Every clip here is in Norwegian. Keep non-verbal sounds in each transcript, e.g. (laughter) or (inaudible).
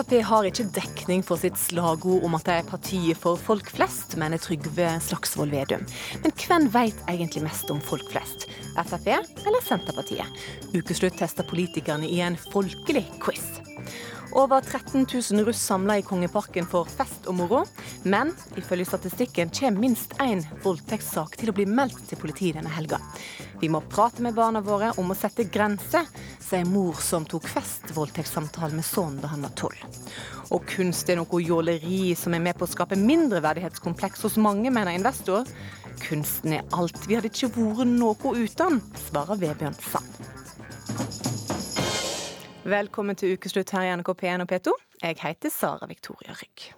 Frp har ikke dekning for sitt slagord om at de er partiet for folk flest, mener Trygve Slagsvold Vedum. Men hvem vet egentlig mest om folk flest? Frp eller Senterpartiet? Ukeslutt tester politikerne i en folkelig quiz. Over 13 000 russ samla i Kongeparken for fest og moro. Men ifølge statistikken kommer minst én voldtektssak til å bli meldt til politiet denne helga. Vi må prate med barna våre om å sette grenser, sier mor som tok festvoldtektssamtale med sønnen da han var tolv. Og kunst er noe jåleri som er med på å skape mindreverdighetskompleks hos mange, mener investor. Kunsten er alt. Vi hadde ikke vært noe uten, svarer Vebjørn Sand. Velkommen til ukeslutt her i NRK P1 og P2. Jeg heter Sara Victoria Rygg.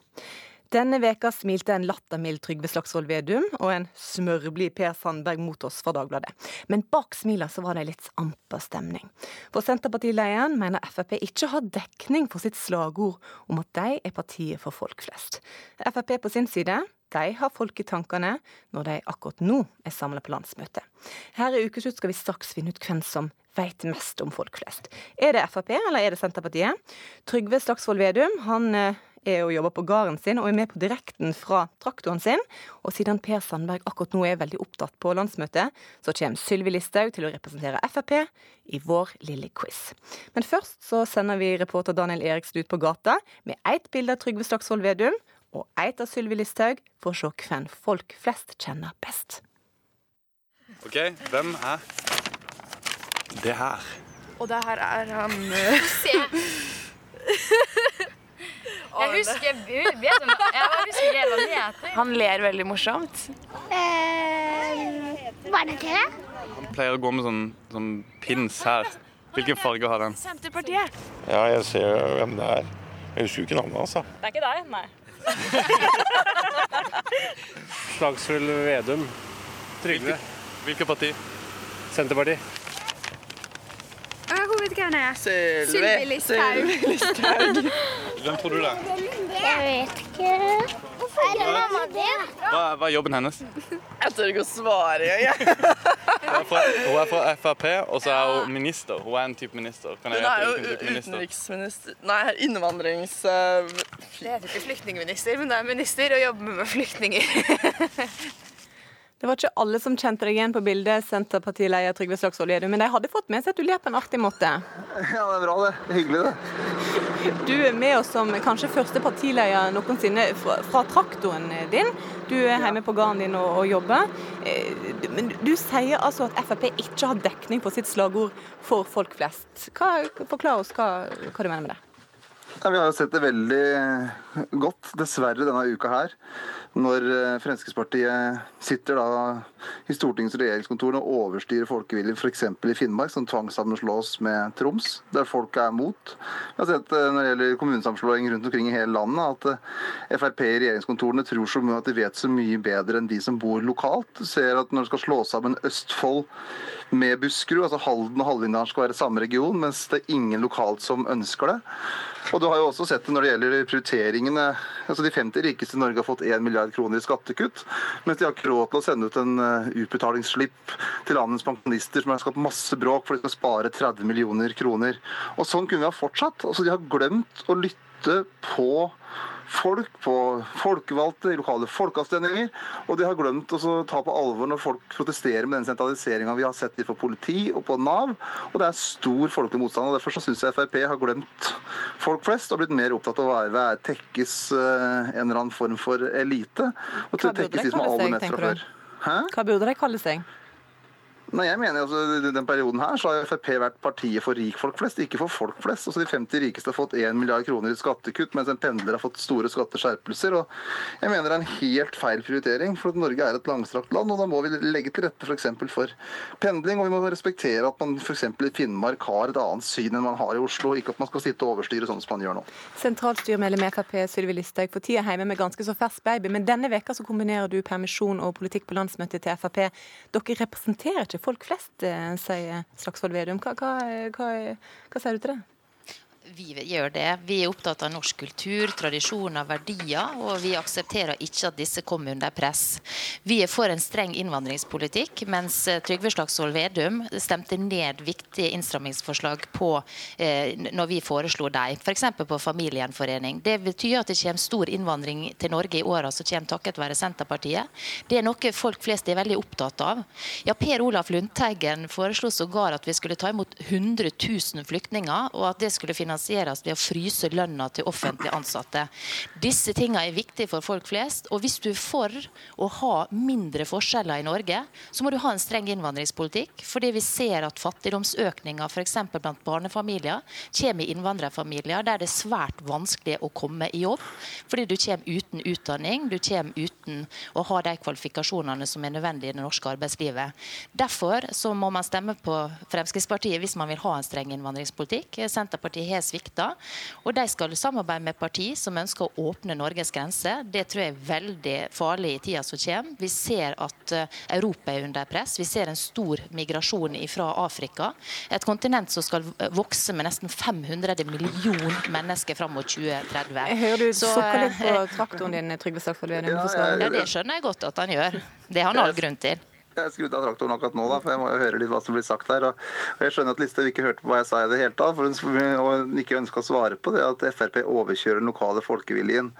Denne veka smilte en lattermild Trygve Slagsvold Vedum og en smørblid Per Sandberg mot oss fra Dagbladet. Men bak smila så var det litt amper stemning. For Senterpartilederen mener Frp ikke har dekning for sitt slagord om at de er partiet for folk flest. Frp på sin side de har folk i tankene når de akkurat nå er samla på landsmøte. Her i Ukeslutt skal vi straks finne ut hvem som vet mest om folk flest. Er det Frp eller er det Senterpartiet? Trygve Slagsvold Vedum han eh, er og jobber på gården sin og er med på direkten fra traktoren sin. Og siden Per Sandberg akkurat nå er veldig opptatt på landsmøtet, så kommer Sylvi Listhaug til å representere Frp i vår lille quiz. Men først så sender vi reporter Daniel Eriksen ut på gata med ett bilde av Trygve Slagsvold Vedum og ett av Sylvi Listhaug for å se hvem folk flest kjenner best. OK, hvem er det her? Og det her er han eh, Se. (laughs) (laughs) Jeg husker, jeg vet, jeg husker det hva det heter. Han ler veldig morsomt. Eh, Barne-TV? Han pleier å gå med sånn, sånn pins her. Hvilken farge har den? Senterpartiet. Ja, jeg ser hvem det er. Jeg husker jo ikke navnet hans. da. Det er ikke deg, nei. Slagsvold Vedum. Trygve. Hvilket parti? Senterpartiet. Vet ikke hvem det er. Sylvi Listhaug. Hvem tror du det er? Jeg vet ikke. Hvorfor er det mamma det? Hva, hva er jobben hennes? Jeg tør ikke å svare engang. Hun er fra, Frp, og så er hun minister. Hun er en type minister. Kan jeg Hun er jo utenriksminister Nei, innvandrings... Uh... Det heter ikke flyktningminister, men det er minister og jobber med flyktninger. (laughs) Det var ikke alle som kjente deg igjen på bildet, Senterpartileder Trygve Slagsvold Vedum, men de hadde fått med seg at du ler på en artig måte. Ja, det er bra, det. Det er hyggelig, det. Du er med oss som kanskje første partileder noensinne fra, fra traktoren din. Du er hjemme på gården din og, og jobber. Eh, Men du sier altså at Frp ikke har dekning på sitt slagord for folk flest. Hva, forklar oss hva, hva du mener med det. Ja, vi har jo sett det veldig godt, dessverre, denne uka her. Når eh, Fremskrittspartiet sitter da i Stortingets regjeringskontor og overstyrer folkeviljen f.eks. i Finnmark, som tvangssammenslås med Troms, der folk er mot. Vi har sett eh, når det gjelder kommunesammenslåing rundt omkring i hele landet, at eh, Frp i regjeringskontorene tror så mye at de vet så mye bedre enn de som bor lokalt. Ser at når det skal slå sammen Østfold med Buskerud, altså Halden og Hallingdal skal være samme region, mens det er ingen lokalt som ønsker det. Og du har jo også sett det når det gjelder prioriteringene. altså De 50 rikeste i Norge har fått 1 milliard kroner i skattekutt, mens de har ikke råd til å sende ut en eh, utbetalingsslipp til landets pensjonister som har skapt masse bråk for de skal spare 30 millioner kroner. Og Sånn kunne vi ha fortsatt. Altså De har glemt å lytte på folk, på folkevalgte i lokale folkeavstemninger. Og de har glemt å ta på alvor når folk protesterer med den sentraliseringa vi har sett for politi og på Nav. Og det er stor folkelig motstand. og Derfor så syns jeg Frp har glemt folk flest og blitt mer opptatt av å være, være tekkes eh, en eller annen form for elite. Og tekkes de som kalle aller mest fra før. Hæ? Hva burde de kalle seg? Nei, jeg mener altså, I den perioden her så har Frp vært partiet for rikfolk flest, ikke for folk flest. Altså, De 50 rikeste har fått 1 milliard kroner i skattekutt, mens en pendler har fått store skatteskjerpelser. og Jeg mener det er en helt feil prioritering, for at Norge er et langstrakt land. og Da må vi legge til rette f.eks. For, for pendling, og vi må respektere at man f.eks. i Finnmark har et annet syn enn man har i Oslo. Ikke at man skal sitte og overstyre sånn som man gjør nå. Sentralstyremedlem i Frp Sylvi Listhaug for tida hjemme med ganske så fersk baby, men denne veka så kombinerer du permisjon og politikk på landsmøtet til Frp. Dere representerer ikke folk flest, eh, sier Slagsvold Vedum. Hva, hva, hva, hva sier du til det? Vi gjør det. Vi er opptatt av norsk kultur, tradisjoner, verdier, og vi aksepterer ikke at disse kommer under press. Vi er for en streng innvandringspolitikk, mens eh, Trygve Slagsvold Vedum stemte ned viktige innstrammingsforslag på eh, når vi foreslo dem, f.eks. på familiegjenforening. Det betyr at det kommer stor innvandring til Norge i åra som kommer takket være Senterpartiet. Det er noe folk flest er veldig opptatt av. Ja, Per Olaf Lundteigen foreslo sågar at vi skulle ta imot 100 000 flyktninger, og at det skulle finansieres ved å fryse lønna til offentlig ansatte. Disse tingene er viktige for folk flest. Og hvis du er for å ha mindre forskjeller i Norge, så må du ha en streng innvandringspolitikk. Fordi vi ser at fattigdomsøkninga f.eks. blant barnefamilier kommer i innvandrerfamilier der det er svært vanskelig å komme i jobb. Fordi du kommer uten utdanning, du kommer uten å ha de kvalifikasjonene som er nødvendige i det norske arbeidslivet. Derfor så må man stemme på Fremskrittspartiet hvis man vil ha en streng innvandringspolitikk. Senterpartiet har svikta. Og de skal samarbeide med parti som ønsker å åpne Norges grenser. Det tror jeg er veldig farlig i tida som kommer. Vi ser at eh, Europa er under press. Vi ser en stor migrasjon fra Afrika. Et kontinent som skal vokse med nesten 500 millioner mennesker fram mot 2030. Jeg hører du Så, sukker litt på eh, traktoren din, Trygve Slagsvold Vedum. Ja, det skjønner jeg godt at han gjør. Det har han all grunn til. Jeg skrudde av traktoren akkurat nå, da, for jeg må jo høre litt hva som blir sagt her. Og jeg skjønner at Listhaug ikke hørte på hva jeg sa i det hele tatt, for hun ikke ønska å svare på det at Frp overkjører den lokale folkeviljen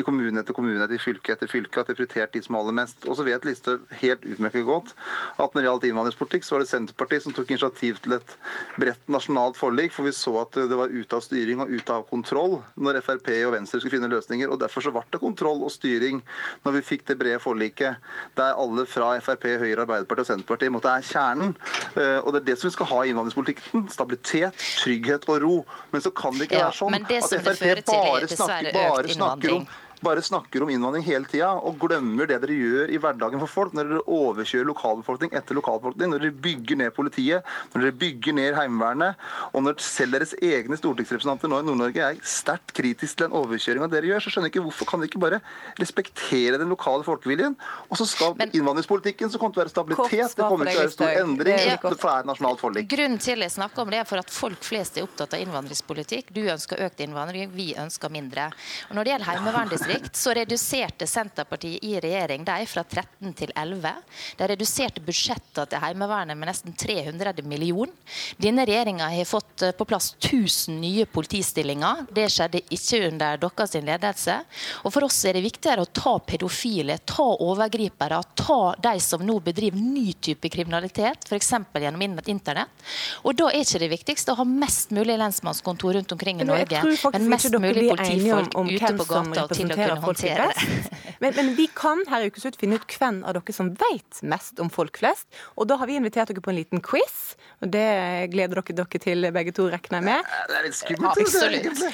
i kommune etter kommune, etter fylke etter fylke, at de har prioritert de som aller mest. Og så vet Listhaug helt utmerket godt at når det gjaldt innvandringspolitikk, så var det Senterpartiet som tok initiativ til et bredt nasjonalt forlik, for vi så at det var ute av styring og ute av kontroll når Frp og Venstre skulle finne løsninger. og Derfor så ble det kontroll og styring når vi fikk det brede forliket, der alle fra Frp, Høyre, Arbeiderpartiet og Senterpartiet måtte er kjernen. Eh, Og det er det som vi skal ha i innvandringspolitikken. Stabilitet, trygghet og ro. Men så kan det ikke Ja, være sånn det at Frp bare snakker, bare snakker om. Bare snakker om innvandring hele tida og glemmer det dere gjør i hverdagen for folk. Når dere overkjører lokalbefolkning etter lokalbefolkning, når dere bygger ned politiet, når dere bygger ned Heimevernet, og når selv deres egne stortingsrepresentanter nå i Nord-Norge er sterkt kritisk til den overkjøringa dere gjør, så skjønner jeg ikke hvorfor kan dere ikke bare respektere den lokale folkeviljen? Og så skal innvandringspolitikken så kommer til å være stabilitet, det kommer ikke til å være stor endring, Det er et nasjonalt forlik. Grunnen til jeg snakker om det er for at folk flest er opptatt av innvandringspolitikk. Du ønsker økt innvandring, vi ønsker mindre. Og når det gjelder (laughs) heimeverndistrikt, så reduserte Senterpartiet i regjering de fra 13 til 11. De reduserte budsjettene til Heimevernet med nesten 300 millioner. Denne regjeringa har fått eh, på plass 1000 nye politistillinger. Det skjedde ikke under deres ledelse. Og for oss er det viktigere å ta pedofile, ta overgripere, ta de som nå bedriver ny type kriminalitet, f.eks. gjennom internett. Og da er ikke det viktigste å ha mest mulig lensmannskontor rundt omkring i Norge, men mest mulig politifolk ute på gata og til å representerer folk flest. Men, men vi kan her i Ukeslutt finne ut hvem av dere som vet mest om folk flest. Og da har vi invitert dere på en liten quiz. Og det gleder dere dere til begge to, regner jeg med. Det er litt skummelt. det Absolutt.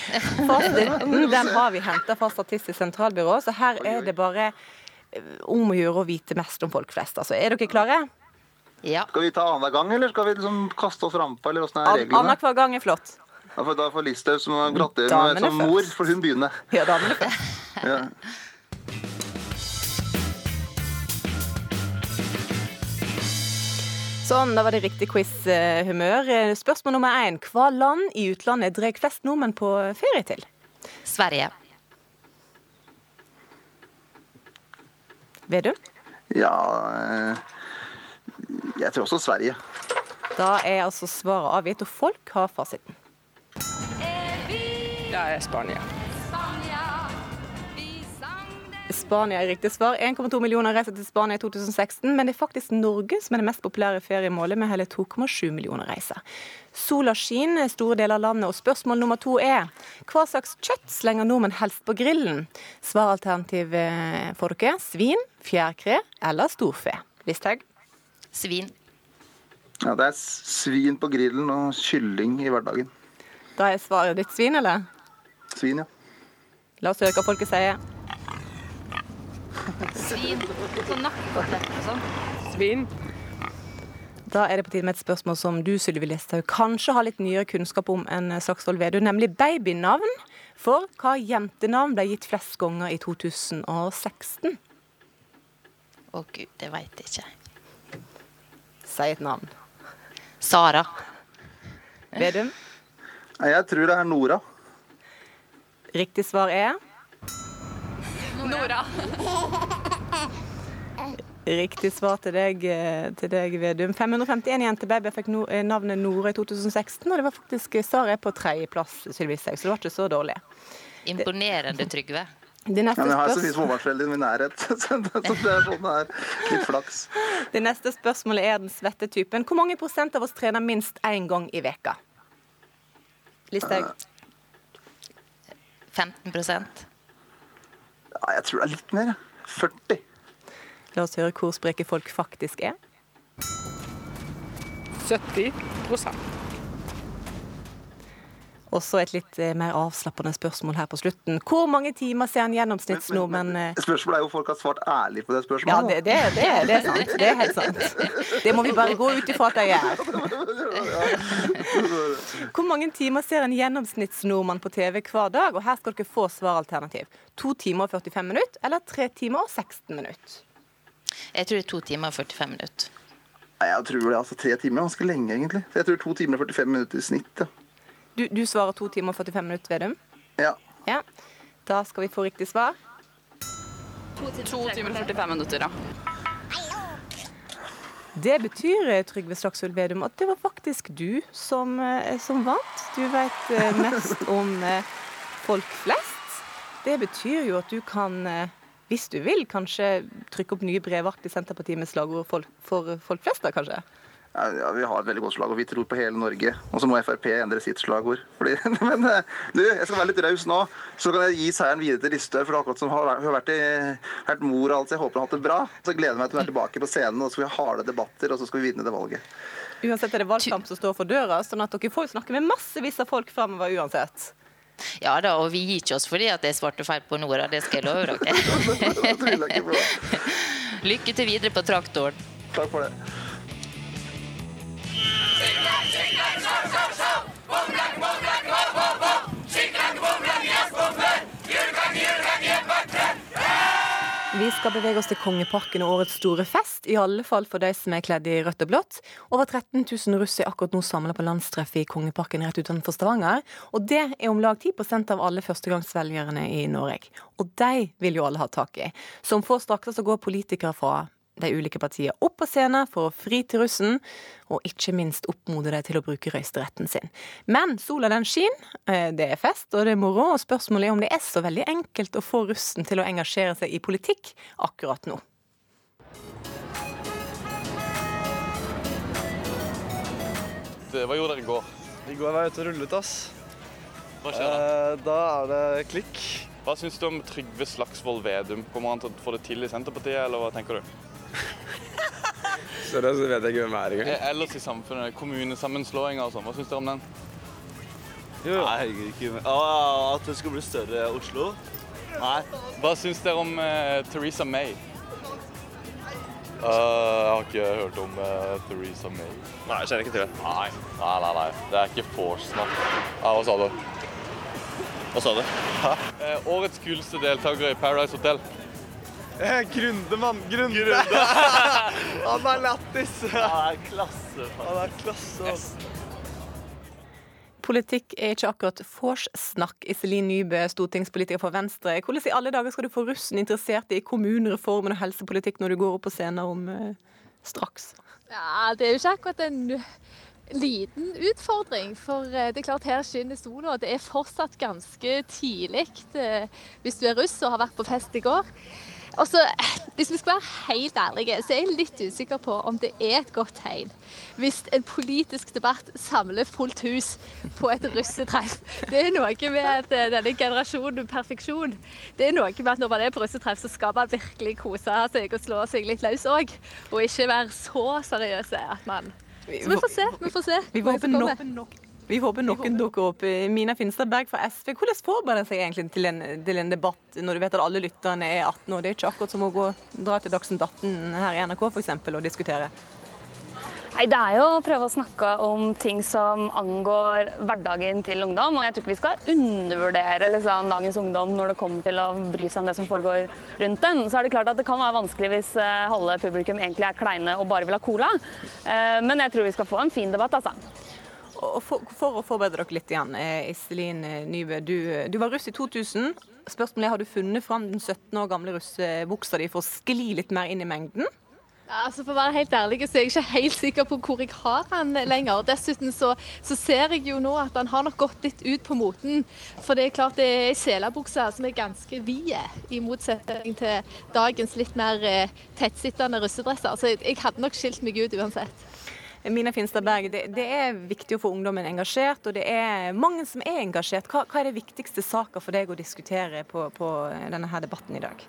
Fasiten den har vi henta fra Statistisk sentralbyrå, så her er det bare eh, om å gjøre å vite mest om folk flest. Altså, er dere klare? Ja. Skal vi ta annenhver gang, eller skal vi liksom kaste oss rampa? eller er reglene? Annenhver gang er flott. Da får, da får Listhaug som gratulerer som mor, for hun begynner. Ja, damene først. (laughs) Ja. Sånn, da var det riktig quiz-humør. Spørsmål nummer én. Hva land i utlandet drar flest nordmenn på ferie til? Sverige. Vedum? ja eh, Jeg tror også Sverige. Da er altså svaret avgitt, og folk har fasiten. Det er Spania. Spania er riktig svar. 1,2 millioner reiser til Spania i 2016, men det er faktisk Norge som er det mest populære feriemålet, med hele 2,7 millioner reiser. Sola skinner store deler av landet, og spørsmål nummer to er hva slags kjøtt slenger nordmenn helst på grillen? Svaralternativ eh, får dere svin, fjærkre eller storfe. Listhaug? Svin. Ja, det er svin på grillen og kylling i hverdagen. Da er svaret ditt svin, eller? Svin, ja. La oss høre hva folket sier. Svin. Sånn og sånn. Svin. Da er det på tide med et spørsmål som du, Sylvi Listhaug, kanskje har litt nyere kunnskap om enn Slagsvold Vedum, nemlig babynavn. For hva jentenavn ble gitt flest ganger i 2016? Å gud, det veit jeg ikke. Si et navn. Sara. Vedum? Jeg tror det er Nora. Riktig svar er Nora. Riktig svar til deg, eh, til deg Vedum. 551 jenter baby fikk no, eh, navnet Nora i 2016, og det var faktisk Sara er på tredjeplass, Sylvi Haug, så det var ikke så dårlig. Imponerende, Trygve. Det Ja, neste, men jeg har så mye småbarnsforeldre i min nærhet, så (laughs) det så det er sånn det er. Litt flaks. det neste spørsmålet er den svette typen. Hvor mange prosent av oss trener minst én gang i veka? Listhaug. 15 Ja, jeg tror det er litt mer. 40. La oss høre hvor spreke folk faktisk er. 70 Og så et litt eh, mer avslappende spørsmål her på slutten. Hvor mange timer ser en gjennomsnittsnordmenn eh, Spørsmålet er jo om folk har svart ærlig på det Ja, spørsmålet. det, det, det, det er sant. Det er helt sant. Det må vi bare gå ut ifra at de gjør. Hvor mange timer ser en gjennomsnittsnordmann på TV hver dag? Og her skal dere få svaralternativ. To timer og 45 minutter eller tre timer og 16 minutter? Jeg tror det er to timer og 45 minutter. Nei, jeg tror det, altså Tre timer er ganske lenge, egentlig. Så jeg tror to timer og 45 minutter i snitt. Ja. Du, du svarer to timer og 45 minutter, Vedum? Ja. Ja. Da skal vi få riktig svar. To timer og 45 minutter, ja. Det betyr, eh, Trygve Slagsvold Vedum, at det var faktisk du som, eh, som vant. Du vet eh, mest (laughs) om folk flest. Det betyr jo at du kan, hvis du vil, kanskje trykke opp nye brevark til Senterpartiet med slagord for folk flest, da kanskje? Ja, Vi har et veldig godt slag, og vi tror på hele Norge. Og så må Frp endre sitt slagord. Fordi, (laughs) men eh, du, jeg skal være litt raus nå, så kan jeg gi seieren videre til Listhaug. For det er akkurat som hun har hun har vært, i, vært mor og alt, så jeg håper hun har hatt det bra. Så gleder jeg meg til hun er tilbake på scenen, og så skal vi ha harde debatter, og så skal vi vinne det valget. Uansett er det valgkamp som står for døra, sånn at dere får snakke med massevis av folk framover uansett. Ja da, og vi gir ikke oss fordi at jeg svarte feil på Nora, det skal jeg love dere. (laughs) Lykke til videre på traktoren. Takk for det. Vi skal bevege oss til Kongeparken og årets store fest, i alle fall for de som er kledd i rødt og blått. Over 13 000 russ er akkurat nå samla på landstreff i Kongeparken rett utenfor Stavanger. Og det er om lag 10% av alle førstegangsvelgerne i Norge. Og de vil jo alle ha tak i. Som får straks så går politikere fra de ulike partiene opp på scenen for å fri til russen, og ikke minst oppmode dem til å bruke røysteretten sin. Men sola den skinner, eh, det er fest og det er moro, og spørsmålet er om det er så veldig enkelt å få russen til å engasjere seg i politikk akkurat nå. Hva gjorde dere i går? I går var jeg ute og rullet, ass. Hva skjer da? Eh, da er det klikk. Hva syns du om Trygve Slagsvold Vedum? Kommer han til å få det til i Senterpartiet, eller hva tenker du? Seriøst, vet jeg ikke hvem jeg er engang. Eh, Ellers i samfunnet, kommunesammenslåinger og sånn, hva syns dere om den? Nei, ikke med. Ah, at det skal bli større Oslo? Nei. Hva syns dere om uh, Theresa May? Uh, jeg har ikke hørt om uh, Theresa May. Nei, jeg kjenner ikke til det. Nei, nei, nei. nei. Det er ikke force nå. Ja, hva sa du? Hva sa du? Eh, årets kuleste deltaker i Paradise Hotel? Eh, Grunde, mann. Grunde. (laughs) Han er lættis. Han er klasse. Han er klasse, ass. Politikk er ikke akkurat vorssnakk, Iselin Nybø, stortingspolitiker for Venstre. Hvordan i alle dager skal du få russen interessert i kommunereformen og helsepolitikk når du går opp på scenen om uh, straks? Ja, Det er jo ikke akkurat en liten utfordring. For eh, det er klart her skinner sola. og Det er fortsatt ganske tidlig hvis du er russ og har vært på fest i går. Og så, Hvis vi skal være helt ærlige, så er jeg litt usikker på om det er et godt tegn hvis en politisk debatt samler fullt hus på et russetreff. Det er noe med at eh, denne generasjonen perfeksjon. Det er noe med at når man er på russetreff, så skal man virkelig kose seg og slå seg litt løs òg. Og ikke være så seriøse at man Så vi får se. Vi får se. Vi får håpe nok. Vi håper noen dukker opp. Mina Finstad Berg fra SV, hvordan forbereder en seg egentlig til en, til en debatt når du vet at alle lytterne er 18 år? Det er ikke akkurat som å gå, dra til Dagsnytt 18 her i NRK eksempel, og diskutere. Nei, Det er jo å prøve å snakke om ting som angår hverdagen til ungdom. Og jeg tror ikke vi skal undervurdere liksom, dagens ungdom når det kommer til å bry seg om det som foregår rundt den. Så er det klart at det kan være vanskelig hvis eh, halve publikum egentlig er kleine og bare vil ha cola. Eh, Men jeg tror vi skal få en fin debatt, altså. For, for, å forberede dere litt, igjen, eh, Iselin eh, Nybø. Du, du, var russ i 2000. Spørsmålet er, Har du funnet fram den 17 år gamle russebuksa di for å skli litt mer inn i mengden? Altså For å være helt ærlig så er jeg ikke helt sikker på hvor jeg har han lenger. Dessuten så, så ser jeg jo nå at han har nok gått litt ut på moten. For det er klart det er ei selebukse som er ganske vide, i motsetning til dagens litt mer eh, tettsittende russedresser. Så jeg hadde nok skilt meg ut uansett. Mina Finstad Berg, det, det, er viktig å få ungdommen engasjert, og det er mange som er engasjert. Hva, hva er det viktigste saker for deg å diskutere på, på denne her debatten i dag?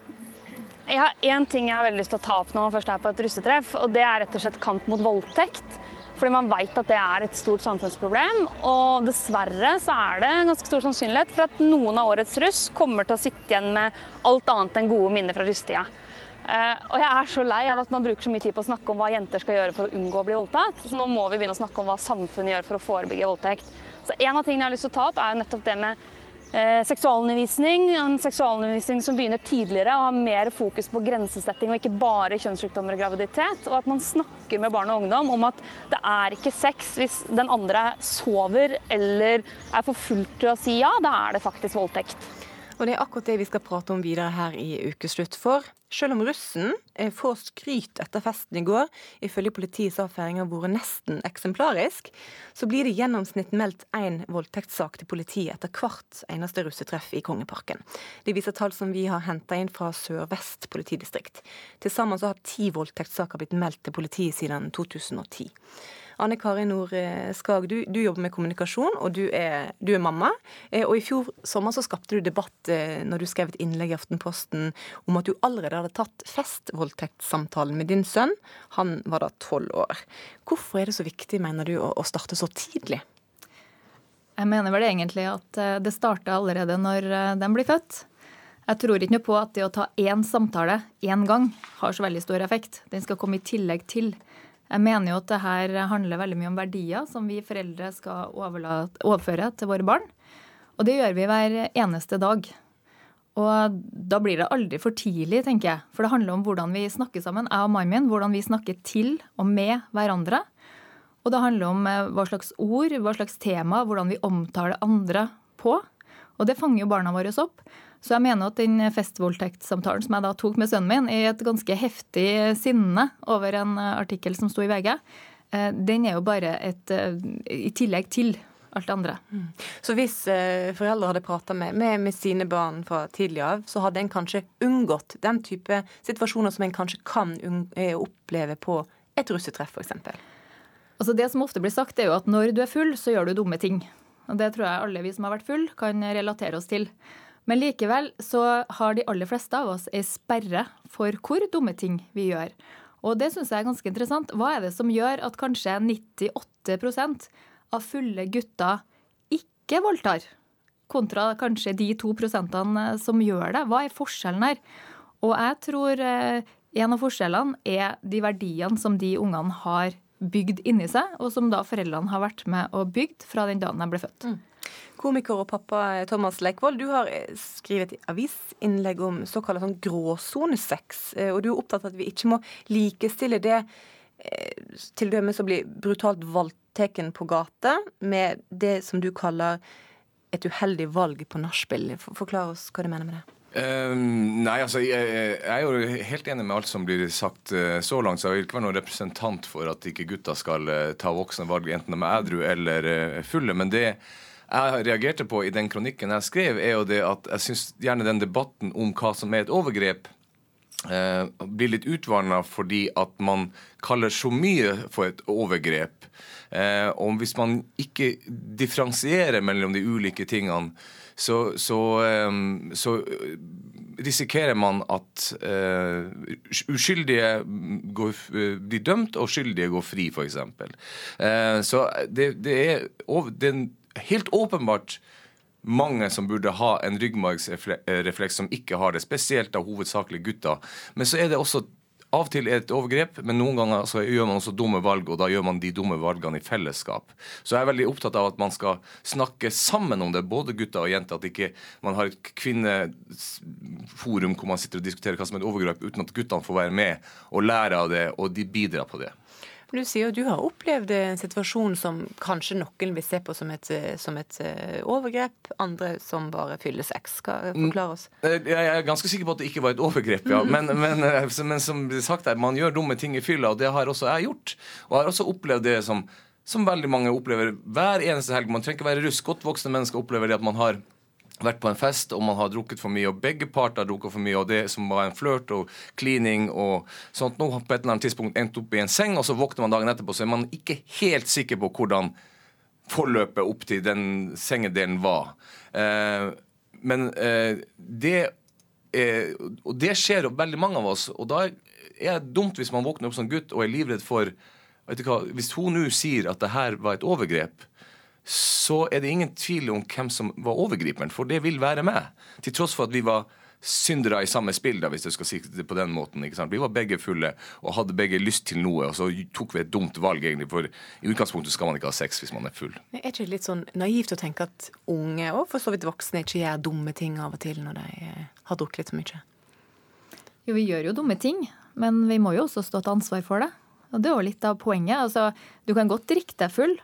Jeg har én ting jeg har veldig lyst til å ta opp man først er på et russetreff, og det er rett og slett kamp mot voldtekt. Fordi man vet at det er et stort samfunnsproblem. Og dessverre så er det ganske stor sannsynlighet for at noen av årets russ kommer til å sitte igjen med alt annet enn gode minner fra russetida. Uh, og jeg er så lei av at man bruker så mye tid på å snakke om hva jenter skal gjøre for å unngå å bli voldtatt. Så nå må vi begynne å snakke om hva samfunnet gjør for å forebygge voldtekt. Så en av tingene jeg har lyst til å ta opp, er nettopp det med Eh, seksualundervisning, en seksualundervisning som begynner tidligere og har mer fokus på grensesetting og ikke bare kjønnssykdommer og graviditet. Og at man snakker med barn og ungdom om at det er ikke sex hvis den andre sover eller er for full til å si ja, da er det faktisk voldtekt. Og det er akkurat det vi skal prate om videre her i Ukeslutt. For selv om russen eh, får skryt etter festen i går, ifølge politiet så har vært nesten eksemplarisk, så blir det gjennomsnitt meldt én voldtektssak til politiet etter hvert eneste russetreff i Kongeparken. Det viser tall som vi har henta inn fra Sør-Vest politidistrikt. Til sammen så har ti voldtektssaker blitt meldt til politiet siden 2010. Anne Kari Nord Skag, du, du, jobber med kommunikasjon, og du er, du er, mamma. Eh, og I fjor sommer så skapte du debatt eh, når du skrev et innlegg i Aftenposten om at du allerede hadde tatt festvoldtektssamtalen med din sønn. Han var da tolv år. Hvorfor er det så viktig, mener du, å starte så tidlig? Jeg mener vel egentlig at eh, det starter allerede når den blir født. Jeg tror ikke noe på at det å ta én samtale én gang har så veldig stor effekt. Den skal komme i tillegg til. Jeg mener jo at det her handler veldig mye om verdier som vi foreldre skal overføre til våre barn. Og det gjør vi hver eneste dag. Og da blir det aldri for tidlig, tenker jeg. For det handler om hvordan vi snakker sammen, jeg og mannen min. Hvordan vi snakker til og med hverandre. Og det handler om eh, hva slags ord, hva slags tema, hvordan vi omtaler andre på. Og det fanger jo barna våre opp. Så jeg mener at den festvoldtektssamtalen som jeg da tok med sønnen min i et ganske heftig sinne over en artikkel som sto i VG, eh, den er jo bare et eh, i tillegg til alt det andre. Mm. Så hvis eh, foreldre hadde prata med, med, med, sine barn fra tidlig av, så hadde en kanskje unngått den type situasjoner som en kanskje kan oppleve på et russetreff, f.eks.? Altså det som ofte blir sagt, er jo at når du er full, så gjør du dumme ting. Og Det tror jeg alle vi som har vært full, kan relatere oss til. Men likevel så har de aller fleste av oss ei sperre for hvor dumme ting vi gjør. Og det syns jeg er ganske interessant. Hva er det som gjør at kanskje 98% av fulle gutter ikke voldtar, kontra kanskje de to prosentene som gjør det? Hva er forskjellen her? Og jeg tror eh, en av forskjellene er de verdiene som de ungene har bygd inni seg, og som da foreldrene har vært med og bygd fra den dagen de ble født. Mm. Komiker og pappa Thomas Leikvoll, du har skrevet et avisinnlegg om såkalt sånn gråsonesex. Eh, og du er opptatt av at vi ikke må likestille det eh, til dømes å bli brutalt voldtatt på gata med det som du kaller et uheldig valg på nachspiel. Forklar oss hva du mener med det. Um, nei, altså jeg, jeg, er jo helt enig med alt som blir sagt uh, så langt. Så jeg vil ikke være noen representant for at ikke gutta skal uh, ta voksne valg, enten de er edru eller uh, fulle. Men det jeg reagerte på i den kronikken jeg skrev, er jo det at jeg syns gjerne den debatten om hva som er et overgrep, blir litt utvanna fordi at man kaller så mye for et overgrep. og hvis man ikke differensierer mellom de ulike tingene, så, så, eh, så eh, risikerer man at uh, uskyldige går, blir dømt, og skyldige går fri, f.eks. Uh, så det, det, er, det helt åpenbart mange som burde ha en ryggmargsrefleks som ikke har det, spesielt av hovedsakelig gutter. Men så er det også av og til er et overgrep, men noen ganger så gjør man også dumme valg, og da gjør man de dumme valgene i fellesskap. Så jeg er veldig opptatt av at man skal snakke sammen om det, både gutter og jenter. At ikke man har et kvinneforum hvor man sitter og diskuterer hva som er et overgrep, uten at guttene får være med og lære av det, og de bidrar på det. Men Du sier du har opplevd en situasjon som kanskje noen vil se på som et, som et eh, overgrep, andre som bare fyller sex. Skal forklare oss. Eh, Jeg er ganske sikker på at det ikke var et overgrep, ja. Men, (laughs) men, eh, men som sagt man gjør dumme ting i fylla, og det har også jeg gjort. Og jeg har også opplevd det som, som veldig mange opplever hver eneste helg. Man trenger ikke være russ. Godt voksne mennesker opplever det at man har vært på en fest og man har drukket for mye, og begge parter har drukket for mye, og det som var en flørt og klining og sånt nå på et eller annet tidspunkt endt opp i en seng, og så våkner man dagen etterpå, så er man ikke helt sikker på hvordan forløpet opp til den sengedelen var. Eh, men eh, det eh, Og det skjer jo veldig mange av oss, og da er det dumt hvis man våkner opp som gutt og er livredd for vet du hva, Hvis hun nå sier at det her var et overgrep, så er det ingen tvil om hvem som var overgriperen, for det vil være meg. Til tross for at vi var syndere i samme spill, da, hvis du skal si det på den måten. ikke sant? Vi var begge fulle og hadde begge lyst til noe, og så tok vi et dumt valg, egentlig, for i utgangspunktet skal man ikke ha sex hvis man er full. Men Er ikke det litt sånn naivt å tenke at unge, og for så vidt voksne, ikke gjør dumme ting av og til når de eh, har drukket litt for mye? Jo, vi gjør jo dumme ting, men vi må jo også stå til ansvar for det. Og det er jo litt av poenget. Altså, du kan godt drikke deg full,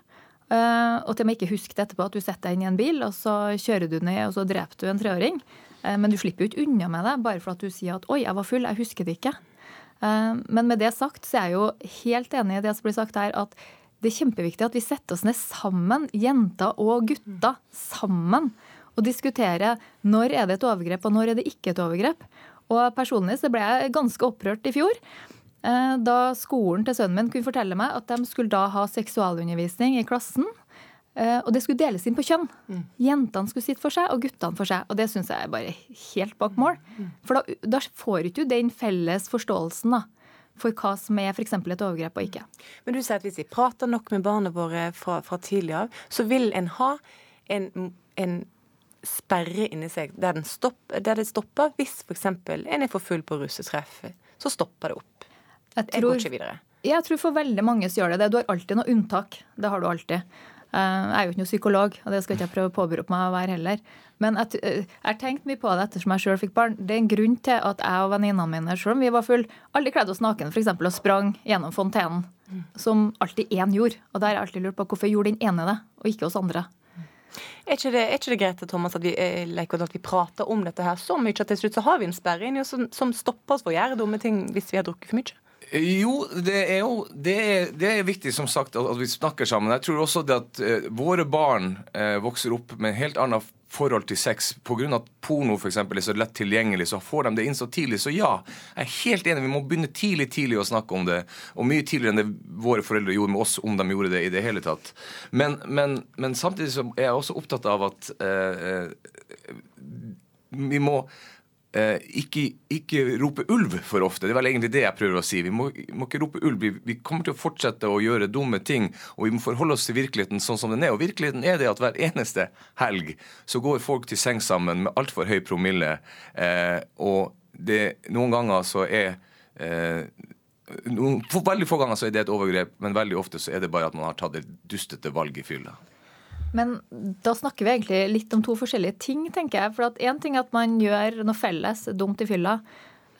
og til og med ikke huske det etterpå at du setter deg inn i en bil, og så kjører du ned, og så dreper du en treåring. Eh, Men du slipper jo ikke unna med det bare for at du sier at 'oi, jeg var full, jeg husker det ikke'. Eh, Men med det sagt så er jeg jo helt enig i det som blir sagt her, at det er kjempeviktig at vi setter oss ned sammen, jenter og gutter, sammen, og diskuterer når er det et overgrep, og når er det ikke et overgrep. Og personlig så ble jeg ganske opprørt i fjor. Eh, Da skolen til sønnen min kunne fortelle meg at de skulle da ha seksualundervisning i klassen. eh, Og det skulle deles inn på kjønn. Jentene skulle sitte for seg, og guttene for seg. Og det syns jeg er bare helt bak mål. For da, da får ikke du den felles forståelsen da, for hva som er f.eks. et overgrep og ikke. Men du sier at hvis vi prater nok med barna våre fra, fra tidlig av, så vil en ha en, en sperre inni seg der, den stopp, der det stopper hvis f.eks. en er for full på russetreff. Så stopper det opp. Jeg Jeg går ikke videre. Jeg tror for veldig mange så gjør det det. Du har alltid noe unntak. Det har du alltid. Eh, Jeg er jo ikke noen psykolog, og det skal ikke jeg prøve å påberope meg å være heller. Men jeg, eh, har tenkt mye på det ettersom jeg sjøl fikk barn. Det er en grunn til at jeg og venninnene mine, selv om vi var fulle, aldri kledde oss for eksempel, og sprang gjennom fontenen. Som alltid én gjorde. Og der har jeg alltid lurt på hvorfor gjorde den ene det, og ikke oss andre. Er ikke det, er ikke det greit Thomas, at vi, eh, at vi prater om dette her så mye at til slutt så har vi en sperre inni oss som, som stopper oss for å gjøre dumme ting hvis vi har drukket for mye? Jo, det er jo det er, det er viktig som sagt at, vi snakker sammen. Jeg tror også det at eh, våre barn eh, vokser opp med en helt annen forhold til sex pga. at porno for eksempel, er så lett tilgjengelig, så får de det inn så tidlig. Så ja, jeg er helt enig. Vi må begynne tidlig tidlig å snakke om det. Og mye tidligere enn det våre foreldre gjorde med oss, om de gjorde det i det hele tatt. Men, men, men samtidig så er jeg også opptatt av at eh, eh, vi må eh, ikke, ikke rope ulv for ofte. Det er vel egentlig det jeg prøver å si. Vi må, må ikke rope ulv. Vi, vi kommer til å fortsette å gjøre dumme ting, og vi må forholde oss til virkeligheten sånn som den er. Og virkeligheten er det at hver eneste helg så går folk til seng sammen med altfor høy promille, eh, og det, noen ganger så er eh, noen, Veldig få ganger så er det et overgrep, men veldig ofte så er det bare at man har tatt et dustete valg i fylla. Men da snakker vi egentlig litt om to forskjellige ting, tenker jeg. For at én ting er at man gjør noe felles dumt i fylla.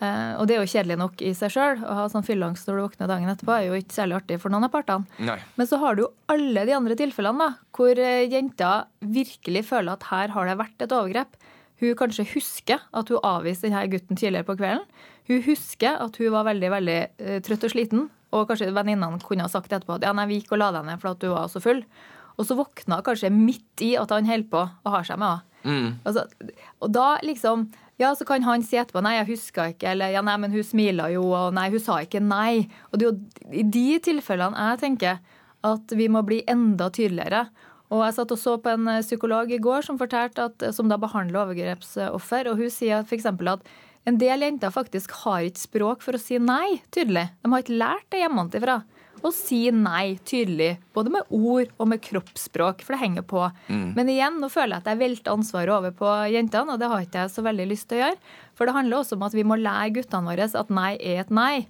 Eh, og det er jo kjedelig nok i seg sjøl. Å ha sånn fylleangst når du våkner dagen etterpå er jo ikke særlig artig for noen av partene. Nei. Men så har du jo alle de andre tilfellene da, hvor eh, jenta virkelig føler at her har det vært et overgrep. Hun kanskje husker at hun avviste denne gutten tidligere på kvelden. Hun husker at hun var veldig veldig eh, trøtt og sliten. Og kanskje venninnene kunne ha sagt etterpå at ja, nei, vi gikk og la deg ned for at du var så full. Og så våkna hun kanskje midt i at han holder på å ha seg med henne. Mm. Altså, og da liksom Ja, så kan han si etterpå Nei, jeg huska ikke. Eller ja, nei, men hun smila jo. Og nei, hun sa ikke nei. Og det er jo i de tilfellene jeg tenker at vi må bli enda tydeligere. Og jeg satt og så på en psykolog i går som fortalte at, som da behandler overgrepsoffer. Og hun sier f.eks. at en del jenter faktisk har ikke språk for å si nei tydelig. De har ikke lært det hjemmefra. Å si nei tydelig, både med ord og med kroppsspråk, for det henger på. Mm. Men igjen, nå føler jeg at jeg velter ansvaret over på jentene, og det har ikke jeg så veldig lyst til å gjøre. For det handler også om at vi må lære guttene våre at nei er et nei.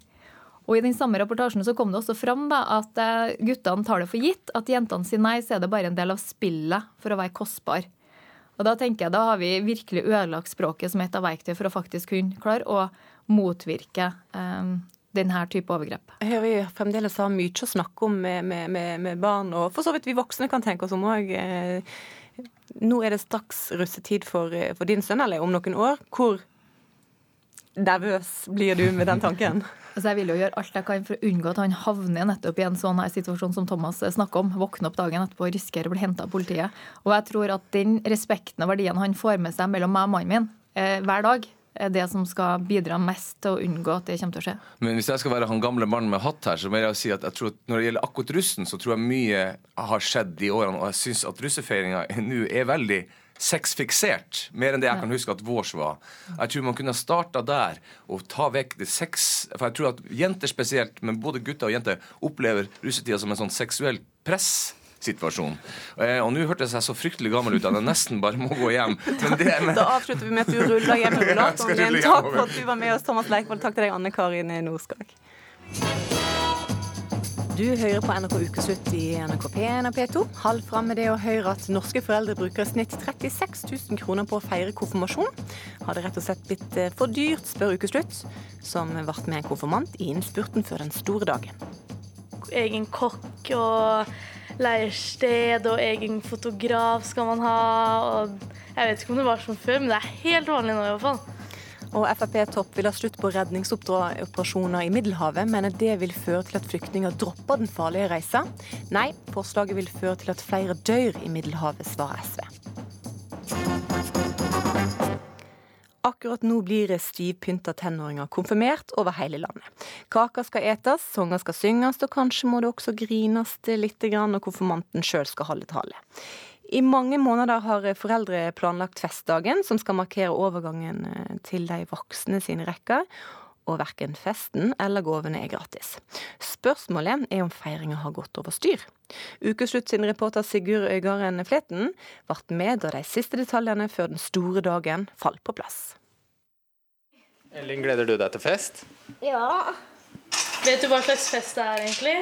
Og i den samme rapportasjen så kom det også fram da, at eh, guttene tar det for gitt at jentene sier nei, så er det bare en del av spillet for å være kostbar. Og Da tenker jeg, da har vi virkelig ødelagt språket som et av verktøy for å faktisk kunne klare å motvirke eh, denne type overgrep. Hører vi fremdeles har mye å snakke om med, med, med, med barn, og for så vidt vi voksne kan tenke oss om òg. Nå er det straks russetid for, for din sønn, eller om noen år. Hvor nervøs blir du med den tanken? (laughs) Altså jeg vil jo gjøre alt jeg kan for å unngå at han havner nettopp i en sånn her situasjon som Thomas snakker om. Våkne opp dagen etterpå og risikere å bli henta av politiet. Og jeg tror at den respekten og verdien han får med seg mellom meg og mannen min eh, hver dag, er det som skal bidra mest til å unngå at det kommer til å skje. Men hvis jeg skal være han gamle mannen med hatt her, så må jeg si at jeg tror at når det gjelder akkurat russen, så tror jeg mye har skjedd de årene. Og jeg syns at russefeiringa nå er veldig sexfiksert. Mer enn det jeg kan huske at vårs var. Jeg tror man kunne ha starta der og ta vekk det sex... For jeg tror at jenter spesielt, men både gutter og jenter, opplever russetida som en sånn seksuell press situasjon. Eh, og nå hørtes jeg så fryktelig gammel ut at jeg nesten bare må gå hjem. Men det, men... Da avslutter vi med at du ruller hjem med (laughs) rullatoren. Takk for at du var med oss, Thomas Leikvoll. Takk til deg, Anne Karin Norskag. Du hører på NRK Ukeslutt i NRK P1 og P2. Halv fram med det å høre at norske foreldre bruker i snitt 36 000 kroner på å feire konfirmasjon. Har det rett og slett blitt eh, for dyrt, spør Ukeslutt, som ble med en konfirmant i innspurten før den store dagen. Egen kokk og leirsted og egen fotograf skal man ha. Og jeg vet ikke om det var som før, men det er helt vanlig nå i hvert fall. Og Frp-topp vil ha slutt på redningsoperasjoner i Middelhavet, mener det vil føre til at flyktninger dropper den farlige reisa. Nei, forslaget vil føre til at flere dør i Middelhavet, svarer SV. Akkurat nå blir stivpynta tenåringer konfirmert over hele landet. Kaker skal etes, sanger skal synges, og kanskje må det også grines litt når konfirmanten sjøl skal holde tale. I mange måneder har foreldre planlagt festdagen, som skal markere overgangen eh, til de voksne sine rekker. Og verken festen eller gavene er gratis. Spørsmålet er om feiringa har gått over styr. Ukeslutt sin reporter Sigurd Øygarden Fleten ble med da de siste detaljene før den store dagen falt på plass. Elling, gleder du deg til fest? Ja. Vet du hva slags fest det er, egentlig?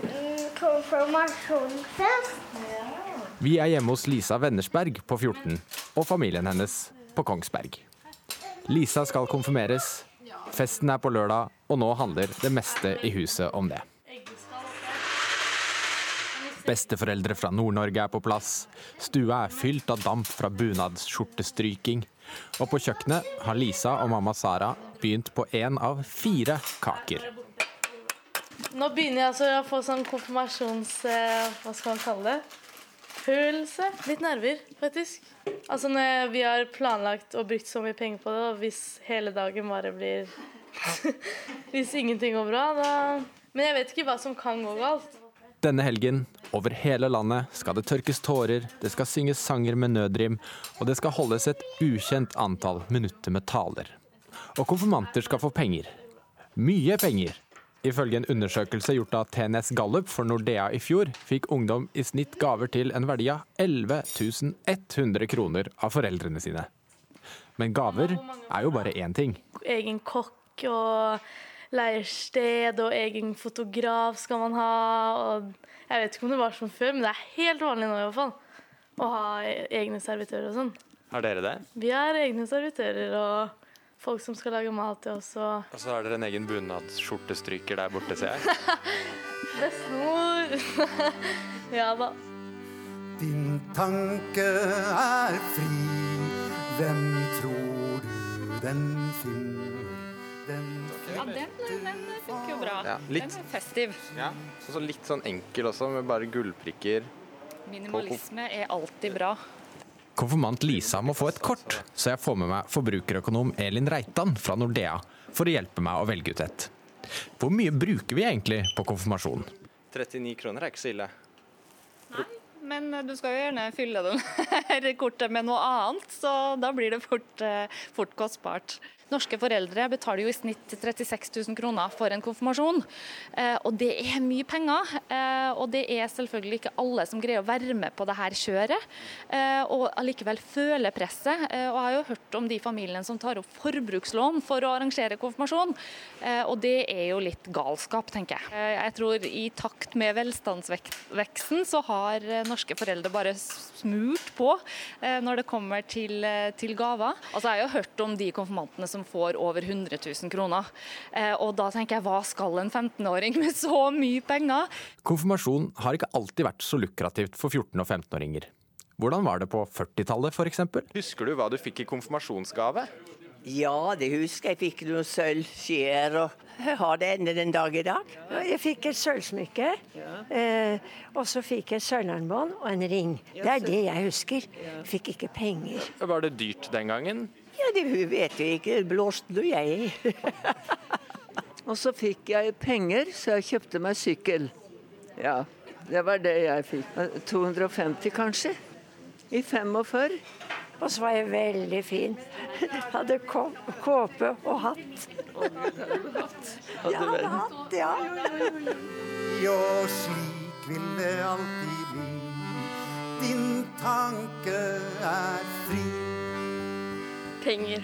Mm, Konfirmasjonsfest. Ja. Vi er hjemme hos Lisa Wennersberg på 14 og familien hennes på Kongsberg. Lisa skal konfirmeres, festen er på lørdag, og nå handler det meste i huset om det. Besteforeldre fra Nord-Norge er på plass. Stua er fylt av damp fra bunadsskjortestryking. Og på kjøkkenet har Lisa og mamma Sara begynt på én av fire kaker. Nå begynner jeg altså å få sånn konfirmasjons... Eh, hva skal man kalle det? Følelse. Litt nerver, faktisk. Altså når vi har planlagt og brukt så mye penger på det, og hvis hele dagen bare blir (laughs) Hvis ingenting går bra, da Men jeg vet ikke hva som kan gå galt. Denne helgen, over hele landet, skal det tørkes tårer, det skal synges sanger med nødrim, og det skal holdes et ukjent antall minutter med taler. Og konfirmanter skal få penger. Mye penger. Ifølge en undersøkelse gjort av TNS Gallup for Nordea i fjor, fikk ungdom i snitt gaver til en verdi av 11 100 kroner av foreldrene sine. Men gaver er jo bare én ting. Egen kokk og leirsted og egen fotograf skal man ha. Og jeg vet ikke om det var som før, men det er helt vanlig nå i hvert fall. Å ha egne servitører og sånn. Har dere det? Vi har egne servitører og folk som skal lage mat til oss. Og, og så har dere en egen bunadsskjortestryker der borte, ser jeg. (laughs) Bestemor. (laughs) ja da. Din tanke er fri, hvem tror du den finner? Ja, den, den funker jo bra. Ja, litt, den er festiv. Ja, så litt sånn enkel også, med bare gullprikker. Minimalisme er alltid bra. Konfirmant Lisa må få et kort, så jeg får med meg forbrukerøkonom Elin Reitan fra Nordea for å hjelpe meg å velge ut et. Hvor mye bruker vi egentlig på konfirmasjon? 39 kroner er ikke så ille. Nei, men du skal jo gjerne fylle det (laughs) kortet med noe annet, så da blir det fort, fort kostbart. Norske foreldre betaler jo i snitt 36 000 kroner for en konfirmasjon. Eh, og det er mye penger. Eh, og det er selvfølgelig ikke alle som greier å være med på det her kjøret, eh, og allikevel føler presset. og jeg har jo hørt om de familiene som tar opp forbrukslån for å arrangere konfirmasjon. og det er jo litt galskap, tenker jeg. jeg tror i takt med velstandsveksten så har norske foreldre bare smurt på når det kommer til, til gaver. Altså, jeg har jo hørt om de konfirmantene som som får over 100 000 kroner. Eh, og da tenker jeg, hva skal en 15-åring med så mye penger? Konfirmasjon har ikke alltid vært så lukrativt for 14- og 15-åringer. Hvordan var det på 40-tallet f.eks.? Husker du hva du fikk i konfirmasjonsgave? Ja, det husker jeg. Jeg fikk noen sølvskjeer og jeg har det ennå den dag i dag. Jeg fikk et sølvsmykke, eh, og så fikk jeg sølvarmbånd og en ring. Det er det jeg husker. Jeg fikk ikke penger. Var det dyrt den gangen? Ja, det vet jeg ikke. Blåste nå jeg og så fikk jeg penger, så jeg kjøpte meg sykkel. Ja, det var det jeg fikk. 250 kanskje. I 45. Og så var jeg veldig fin. Hadde kåpe og hatt. Jeg hadde hatt, ja. Jo, slik vil det alltid bli. Din tanke er fri. Penger.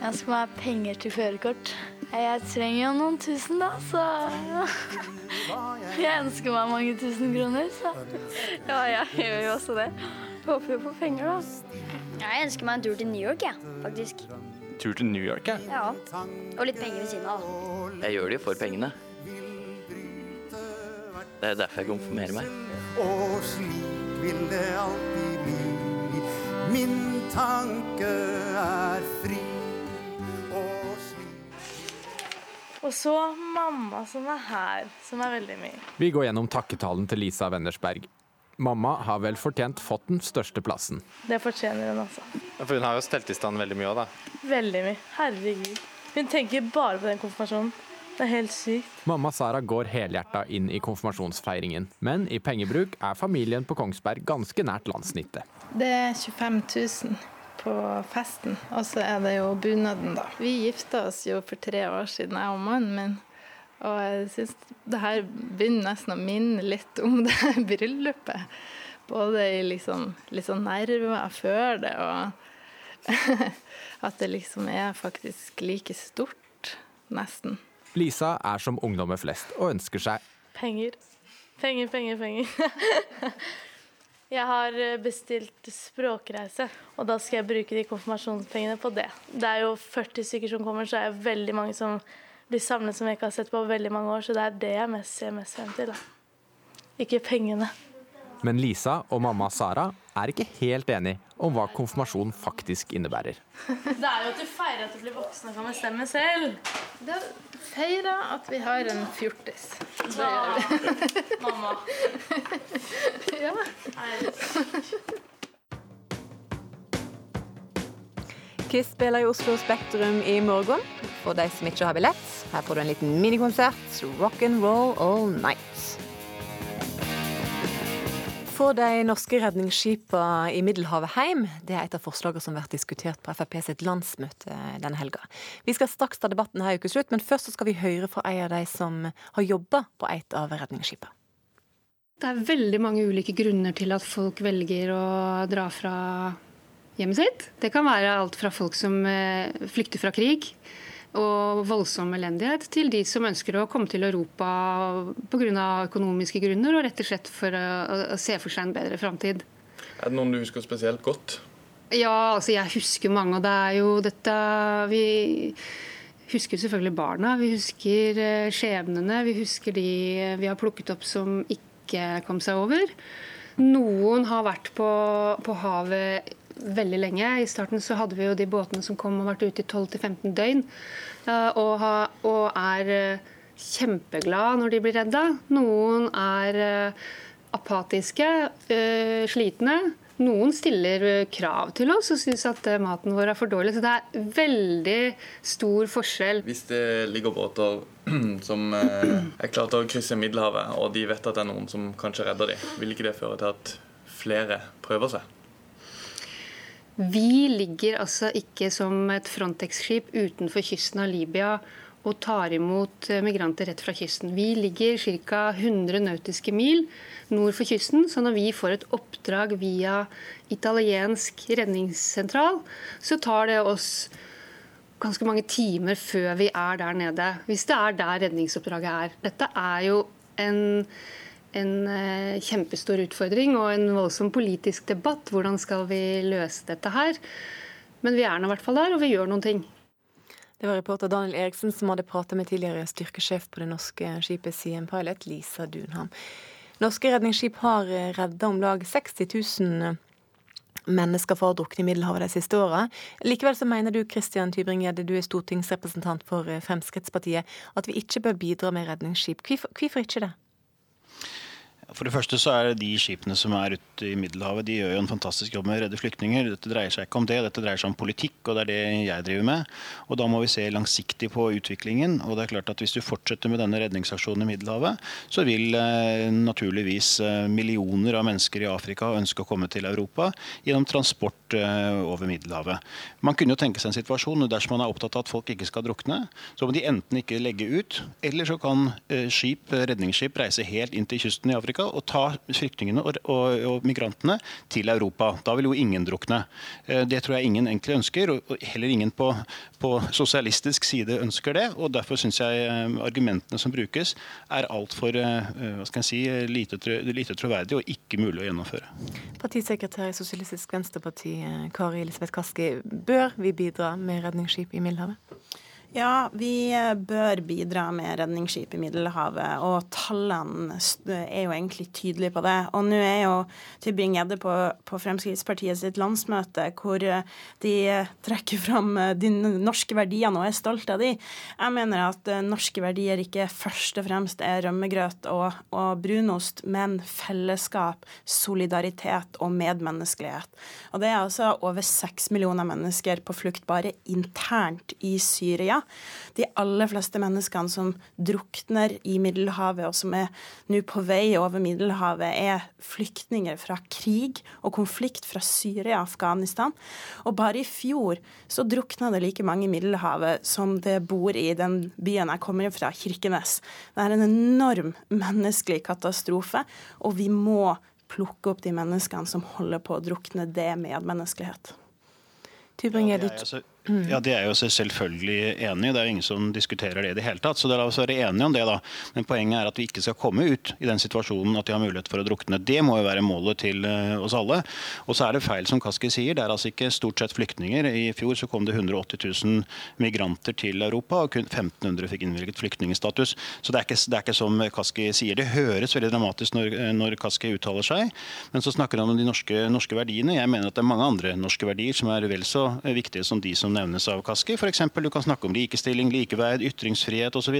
Jeg skal ha penger til førerkort. Jeg trenger jo noen tusen, da, så (laughs) Jeg ønsker meg mange tusen kroner, så Ja, jeg gjør jo også det. Håper jo på penger, da. Jeg ønsker meg en tur til New York, jeg, ja, faktisk. Tur til New York, ja. ja. Og litt penger ved siden av. Jeg gjør det jo for pengene. Det er derfor jeg konfirmerer meg. Og slik vil det alltid. Min tanke er fri. Og slik Og så mamma som er her, som er veldig mye. Vi går gjennom takketalen til Lisa Wennersberg. Mamma har vel fortjent fått den største plassen. Det fortjener hun altså. For hun har jo stelt i stand veldig mye òg, da. Veldig mye. Herregud. Hun tenker bare på den konfirmasjonen. Det er helt sykt. Mamma Sara går helhjerta inn i konfirmasjonsfeiringen, men i pengebruk er familien på Kongsberg ganske nært landssnittet. Det er 25 000 på festen, og så er det jo bunaden, da. Vi gifta oss jo for tre år siden, jeg og mannen min. Og jeg syns det her begynner nesten å minne litt om det her bryllupet. Både i liksom, litt sånn nerver før det, og (laughs) at det liksom er faktisk like stort, nesten. Lisa er som ungdommer flest og ønsker seg Penger. Penger, penger, penger. (laughs) Jeg har bestilt språkreise, og da skal jeg bruke de konfirmasjonspengene på det. Det er jo 40 stykker som kommer, så er det veldig mange som blir samlet som jeg ikke har sett på veldig mange år, så det er det jeg mest ser mest frem til. Da. Ikke pengene. Men Lisa og mamma Sara er ikke helt enige om hva konfirmasjon faktisk innebærer. Det er jo at du feirer at du blir voksen og kan bestemme selv. Det feirer at vi har en fjortis. Det gjør vi. Mamma. ja. Chris spiller i Oslo Spektrum i morgen. For de som ikke har billett, her får du en liten minikonsert. Rock and roll all night. Få de norske redningsskipene i Middelhavet hjem, det er et av forslagene som blir diskutert på Frp sitt landsmøte denne helga. Vi skal straks ta debatten her ukeslutt, men først skal vi høre fra en av de som har jobba på et av redningsskipene. Det er veldig mange ulike grunner til at folk velger å dra fra hjemmet sitt. Det kan være alt fra folk som eh, flykter fra krig, og voldsom elendighet, til de som ønsker å komme til Europa pga. økonomiske grunner og rett og slett for å, se for seg en bedre framtid. Er det noen du husker spesielt godt? Ja, altså jeg husker mange. Og det er jo dette Vi husker selvfølgelig barna. Vi husker eh, skjebnene. Vi husker de vi har plukket opp som ikke kom seg over. Noen har vært på, på havet veldig lenge. I starten så hadde vi jo de båtene som kom og vært ute i 12-15 døgn. Og, og, er kjempeglade kjempeglad når de blir redda. Noen er eh, apatiske, eh, slitne. Noen stiller krav til oss og syns at maten vår er for dårlig. Så det er veldig stor forskjell. Hvis det ligger båter (clears throat) som er klare til å krysse Middelhavet, og de vet at det er noen som kanskje redder dem, vil ikke det føre til at flere prøver seg? Vi ligger altså ikke som et Frontex-skip utenfor kysten av Libya og tar imot eh, migranter rett fra kysten. Vi ligger ca. 100 nautiske mil nord for kysten, så når vi får et oppdrag via italiensk redningssentral, så tar det oss ganske mange timer før vi er der nede. Hvis det er der redningsoppdraget er. Dette er jo en en eh, kjempestor utfordring og en voldsom politisk debatt. Hvordan skal vi løse dette her? Men vi er nå i hvert fall der, og vi gjør noen ting. Det var reporter Daniel Eriksen som hadde pratet med tidligere styrkesjef på det norske skipet Siem Pilot, Lisa Dunham. Norske redningsskip har redda om lag 60 000 mennesker fra å drukne i Middelhavet de siste åra. Likevel så mener du Christian Tybring-Gjedde, du er stortingsrepresentant for Fremskrittspartiet, at vi ikke bør bidra med redningsskip. Hvorfor, hvorfor ikke det? For det første så er det de skipene som er ute i Middelhavet, de gjør jo en fantastisk jobb med å redde flyktninger. Dette dreier seg ikke om det, dette dreier seg om politikk, og det er det jeg driver med. Og da må vi se langsiktig på utviklingen. Og det er klart at hvis du fortsetter med denne redningsaksjonen i Middelhavet, så vil eh, naturligvis eh, millioner av mennesker i Afrika ønske å komme til Europa gjennom transport eh, over Middelhavet. Man kunne jo tenke seg en situasjon dersom man er opptatt av at folk ikke skal drukne, så må de enten ikke legge ut, eller så kan eh, skip, redningsskip reise helt inn til kysten i Afrika og ta flyktningene og, og, og, migrantene til Europa. Da vil jo ingen drukne. Eh, det tror jeg ingen egentlig ønsker, og heller ingen på, på sosialistisk side ønsker det. og Derfor syns jeg eh, argumentene som brukes er altfor uh, si, lite, lite troverdige og ikke mulig å gjennomføre. Partisekretær i Sosialistisk Venstreparti Kari Elisabeth Kaski, bør vi bidra med redningsskip i Middelhavet? Ja, vi bør bidra med redningsskip i Middelhavet, og tallene er jo egentlig tydelige på det. Og nå er jo Tybring-Gjedde på, på Fremskrittspartiet sitt landsmøte, hvor de trekker fram de norske verdiene og er stolt av de. Jeg mener at norske verdier ikke først og fremst er rømmegrøt og, og brunost, men fellesskap, solidaritet og medmenneskelighet. Og det er altså over seks millioner mennesker på flukt bare internt i Syria. De aller fleste menneskene som drukner i Middelhavet, og som er nå på vei over Middelhavet, er flyktninger fra krig og konflikt fra Syria og Afghanistan. Og bare i fjor så drukna det like mange i Middelhavet som det bor i den byen jeg kommer fra, Kirkenes. Det er en enorm menneskelig katastrofe, og vi må plukke opp de menneskene som holder på å drukne. Det medmenneskelighet. Tybring-Gjedde, Ja, Det er jo selvfølgelig enig. Det er jo ingen som diskuterer det i det hele tatt. Så la oss være enige om det, da. Men poenget er at vi ikke skal komme ut i den situasjonen at de har mulighet for å drukne. Det må jo være målet til eh, oss alle. Og så er det feil som Kaski sier. Det er altså ikke stort sett flyktninger. I fjor så kom det 180 000 migranter til Europa, og kun 1500 fikk innvilget flyktningstatus. Så det er, ikke, det er ikke som Kaski sier. Det høres veldig dramatisk når, når Kaski uttaler seg, men så snakker han om de norske, norske verdiene. Jeg mener at det er mange andre norske verdier som er vel så viktige som de som nevnes av Kaski. F.eks. du kan snakke om likestilling, likeverd, ytringsfrihet osv.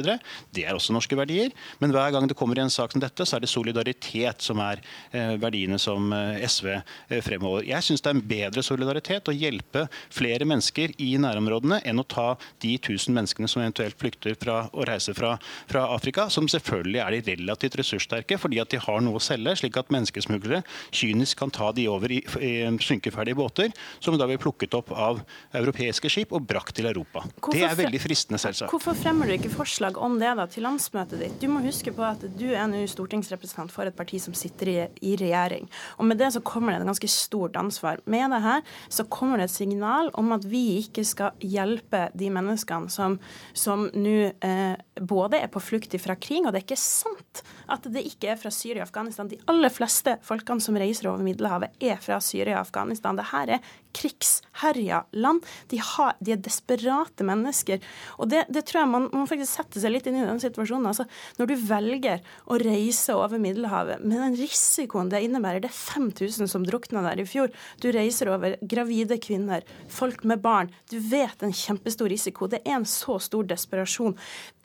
Det er også norske verdier. Men hver gang det kommer i en sak som dette, så er det solidaritet som er eh, verdiene som eh, SV eh, fremholder. Jeg syns det er en bedre solidaritet å hjelpe flere mennesker i nærområdene enn å ta de tusen menneskene som eventuelt flykter fra å reise fra, fra Afrika, som selvfølgelig er de relativt ressurssterke fordi at de har noe å selge, slik at menneskesmuglere kynisk kan ta de over i, i synkeferdige båter, som da blir plukket opp av europeiske fiskeskip og brakt til Europa. Hvorfor det er veldig fristende, selvsagt. Hvorfor fremmer du ikke forslag om det da til landsmøtet ditt? Du må huske på at du er nå stortingsrepresentant for et parti som sitter i, i, regjering. Og med det så kommer det et ganske stort ansvar. Med det her så kommer det et signal om at vi ikke skal hjelpe de menneskene som, som nå eh, både er på flukt fra krig, og det er ikke sant at det ikke er fra Syria og Afghanistan. De aller fleste folkene som reiser over Middelhavet, er fra Syria og Afghanistan. Dette er krigsherja land. De, har, de, er desperate mennesker. Og det, det tror jeg man må faktisk sette seg litt inn i den situasjonen. Altså, når du velger å reise over Middelhavet med den risikoen det innebærer, det er 5000 som drukna der i fjor. Du reiser over gravide kvinner, folk med barn. Du vet en kjempestor risiko. Det er en så stor desperasjon.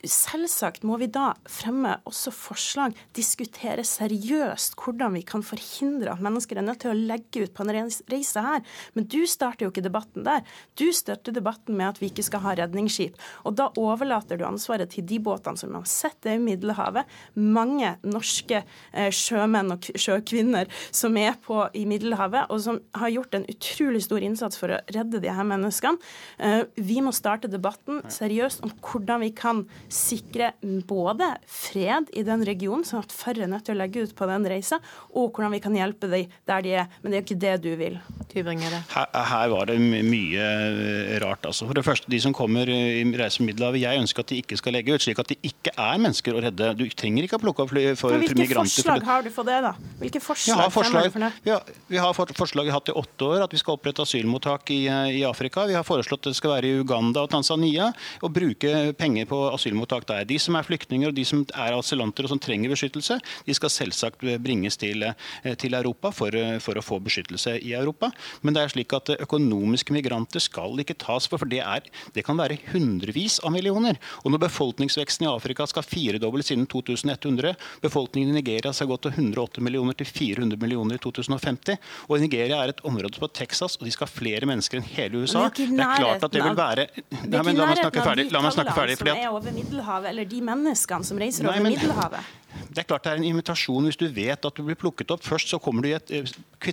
Selvsagt må vi da fremme også forslag, diskutere seriøst hvordan vi kan forhindre at mennesker er nødt til å legge ut på en reise her. Men du starter jo ikke debatten der. Du starter debatten med at vi ikke skal ha redningsskip. Og da overlater du ansvaret til de båtene som har sett det i Middelhavet. Mange norske eh, sjømenn og sjøkvinner som er på i Middelhavet, og som har gjort en utrolig stor innsats for å redde de her menneskene. Eh, vi må starte debatten seriøst om hvordan vi kan sikre både fred i den regionen, sånn at færre er nødt til å legge ut på den reisa, og hvordan vi kan hjelpe dem der de er. Men det er jo ikke det du vil. Her, her, var det mye eh, rart. altså. For det første, De som kommer i reise Middelhavet, jeg ønsker at de ikke skal legge ut, slik at de ikke er mennesker å redde. Du trenger ikke å plukke opp fly for, Men hvilke migranter. forslag har du for det, da? Hvilke forslag, har forslag, for det? Vi har, har forslag vi har hatt i åtte år, at vi skal opprette asylmottak i, i, Afrika. Vi har foreslått at det skal være i Uganda og Tanzania, og bruke penger på asylmottak der. De som er flyktninger og de som er asylanter og som trenger beskyttelse, de skal selvsagt bringes til, eh, til Europa for, for å få beskyttelse i Europa. Men det er slik at økonomiske migranter skal ikke tas for, for det, er, det kan være hundrevis av millioner. Og når befolkningsveksten i Afrika skal firedobles innen 2100, befolkningen i Nigeria skal gå til 108 millioner til 400 millioner i 2050, og Nigeria er et område på Texas, og de skal ha flere mennesker enn hele USA. Det er klart at det vil være Nei, men La meg snakke ferdig. La meg snakke ferdig. fordi over Middelhavet, eller de menneskene som reiser over Middelhavet. Det er klart det er en invitasjon hvis du vet at du blir plukket opp. Først så du et, eh,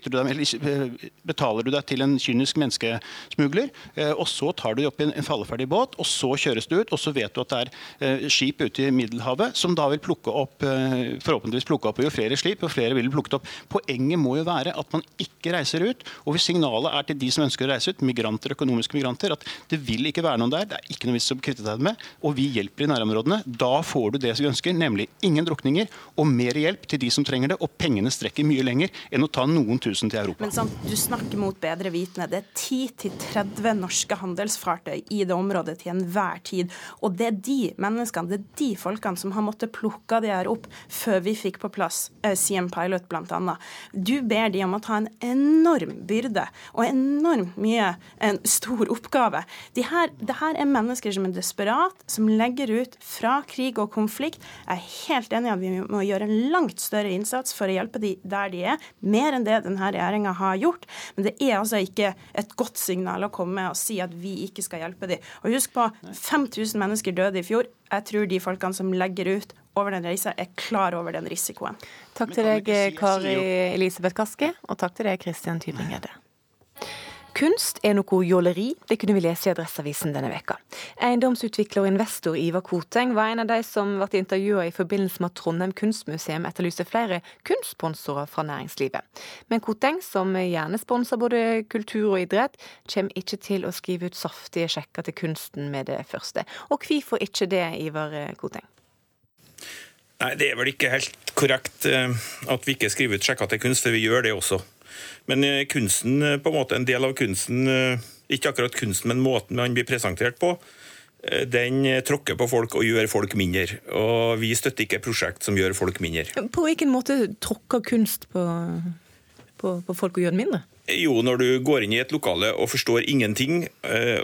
du deg, eh, betaler du deg til en kynisk menneskesmugler. Eh, og Så tar du deg opp i en falleferdig båt, og så kjøres du ut. og Så vet du at det er skip ute i Middelhavet som da vil plukke opp forhåpentligvis plukke opp Og jo flere slip, og flere vil plukket opp. Poenget må jo være at man ikke reiser ut. og Hvis signalet er til de som ønsker å reise ut, migranter, økonomiske migranter, at det vil ikke være noen der, det er ikke noe vits å kvitte deg med, og vi hjelper i nærområdene, da får du det vi ønsker, nemlig ingen drukninger og mer hjelp til de som trenger det. Og pengene strekker mye lenger enn å ta noen tusen til Europa. Men sant, Du snakker mot bedre vitende. Det er 10-30 norske handelsfartøy i det området til enhver tid. Og det er de menneskene, det er de folkene som har måttet plukke de her opp før vi fikk på plass eh, CM Pilot bl.a. Du ber de om å ta en enorm byrde og enormt mye en stor oppgave. De her, det her er mennesker som er desperat, som legger ut fra krig og konflikt. Jeg er helt enig i at vi må gjøre en langt større innsats for å hjelpe de der de er, mer enn det denne regjeringa har gjort. Men det er altså ikke et godt signal å komme og si at vi ikke skal hjelpe de. Og husk på, 5000 mennesker døde i fjor. Jeg tror de folkene som legger ut over den reisa, er klar over den risikoen. Takk til deg, Kari Elisabeth Kaski, og takk til deg, Kristian Tybring-Gjedde. Kunst er noe jåleri, det kunne vi lese i Adresseavisen denne veka. Eiendomsutvikler og investor Ivar Koteng var en av de som ble intervjua i forbindelse med at Trondheim kunstmuseum etterlyser flere kunstsponsorer fra næringslivet. Men Koteng, som gjerne sponser både kultur og idrett, kommer ikke til å skrive ut saftige sjekker til kunsten med det første. Og hvorfor ikke det, Ivar Koteng? Nei, Det er vel ikke helt korrekt eh, at vi ikke skriver ut sjekker til kunst, for vi gjør det også. Men eh, kunsten, eh, på en måte en del av kunsten, eh, ikke akkurat kunsten, men måten man blir presentert på, den tråkker på folk og gjør folk mindre. Og vi støtter ikke prosjekt som gjør folk mindre. På hvilken måte tråkker kunst på, på, på folk og gjør den mindre? Jo, når du går inn i et lokale og forstår ingenting,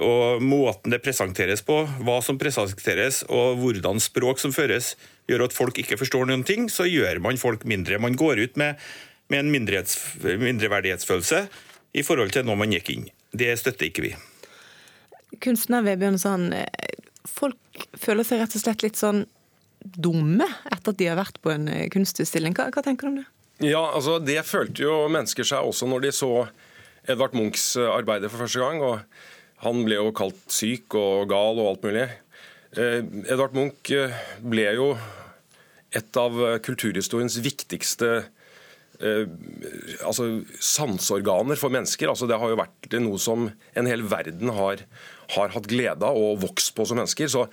og måten det presenteres på, hva som presenteres og hvordan språk som føres, gjør at folk ikke forstår noen ting, så gjør man folk mindre. Man går ut med med en mindreverdighetsfølelse i forhold til når man gikk inn. Det støtter ikke vi. Kunstner Vebjørn Sand, folk føler seg rett og slett litt sånn dumme etter at de har vært på en eh, kunstutstilling. Hva, hva tenker du om det? Ja, altså Det følte jo mennesker seg også når de så Edvard Munchs eh, arbeider for første gang. og Han ble jo kalt syk og gal og alt mulig. Eh, Edvard Munch ble jo et av kulturhistoriens viktigste altså sanseorganer for mennesker. Altså det har jo vært noe som en hel verden har, har hatt glede av og vokst på som mennesker. Så